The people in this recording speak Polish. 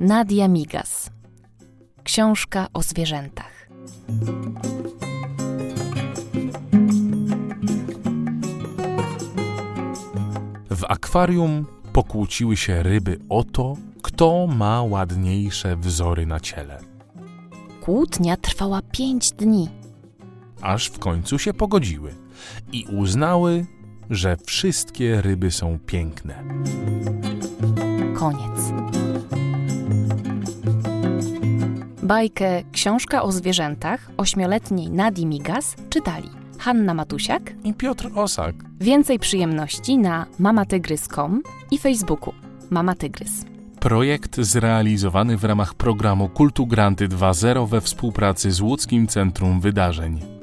Nadia Migas. Książka o zwierzętach. W akwarium pokłóciły się ryby o to, kto ma ładniejsze wzory na ciele. Kłótnia trwała pięć dni. Aż w końcu się pogodziły i uznały, że wszystkie ryby są piękne. Koniec. Bajkę Książka o zwierzętach ośmioletniej Nadii Migas czytali Hanna Matusiak. I Piotr Osak. Więcej przyjemności na mamatygrys.com i Facebooku Mama Tygrys. Projekt zrealizowany w ramach programu Kultu Granty 2.0 we współpracy z Łódzkim Centrum Wydarzeń.